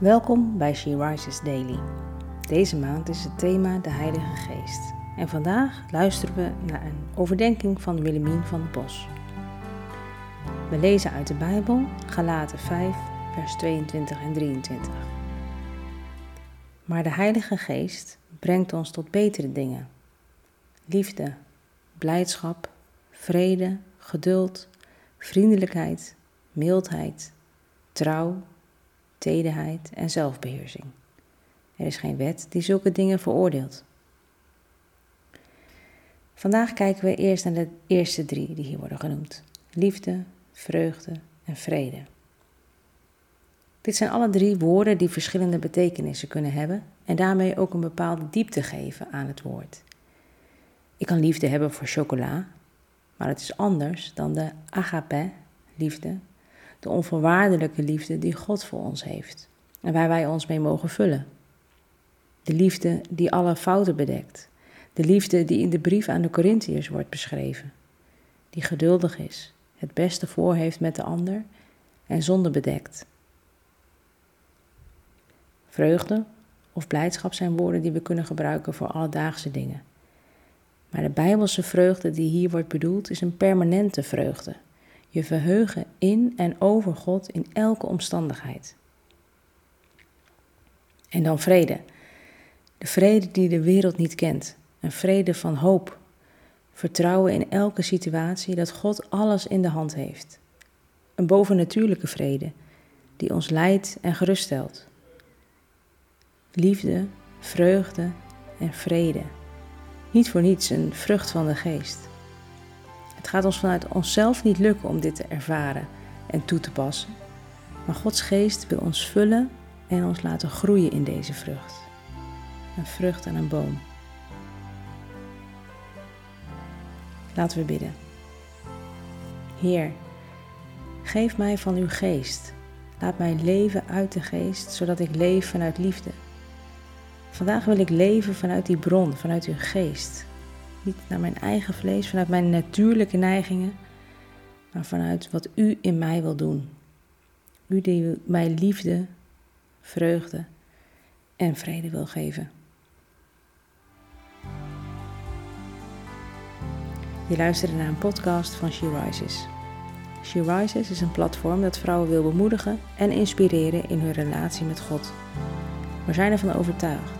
Welkom bij She Rises Daily. Deze maand is het thema de Heilige Geest. En vandaag luisteren we naar een overdenking van Willemien van de Bos. We lezen uit de Bijbel Galaten 5, vers 22 en 23. Maar de Heilige Geest brengt ons tot betere dingen. Liefde, blijdschap, vrede, geduld, vriendelijkheid, mildheid, trouw, tederheid en zelfbeheersing. Er is geen wet die zulke dingen veroordeelt. Vandaag kijken we eerst naar de eerste drie die hier worden genoemd: liefde, vreugde en vrede. Dit zijn alle drie woorden die verschillende betekenissen kunnen hebben en daarmee ook een bepaalde diepte geven aan het woord. Ik kan liefde hebben voor chocola, maar het is anders dan de agape, liefde, de onvoorwaardelijke liefde die God voor ons heeft en waar wij ons mee mogen vullen. De liefde die alle fouten bedekt, de liefde die in de brief aan de Corinthiërs wordt beschreven, die geduldig is, het beste voor heeft met de ander en zonde bedekt. Vreugde of blijdschap zijn woorden die we kunnen gebruiken voor alledaagse dingen. Maar de bijbelse vreugde die hier wordt bedoeld is een permanente vreugde. Je verheugen in en over God in elke omstandigheid. En dan vrede. De vrede die de wereld niet kent. Een vrede van hoop. Vertrouwen in elke situatie dat God alles in de hand heeft. Een bovennatuurlijke vrede die ons leidt en geruststelt. Liefde, vreugde en vrede. Niet voor niets een vrucht van de geest. Het gaat ons vanuit onszelf niet lukken om dit te ervaren en toe te passen. Maar Gods geest wil ons vullen en ons laten groeien in deze vrucht. Een vrucht aan een boom. Laten we bidden. Heer, geef mij van uw geest. Laat mij leven uit de geest, zodat ik leef vanuit liefde. Vandaag wil ik leven vanuit die bron, vanuit uw geest. Niet naar mijn eigen vlees, vanuit mijn natuurlijke neigingen, maar vanuit wat u in mij wil doen. U die mij liefde, vreugde en vrede wil geven. Je luisterde naar een podcast van She Rises. She Rises is een platform dat vrouwen wil bemoedigen en inspireren in hun relatie met God. We zijn ervan overtuigd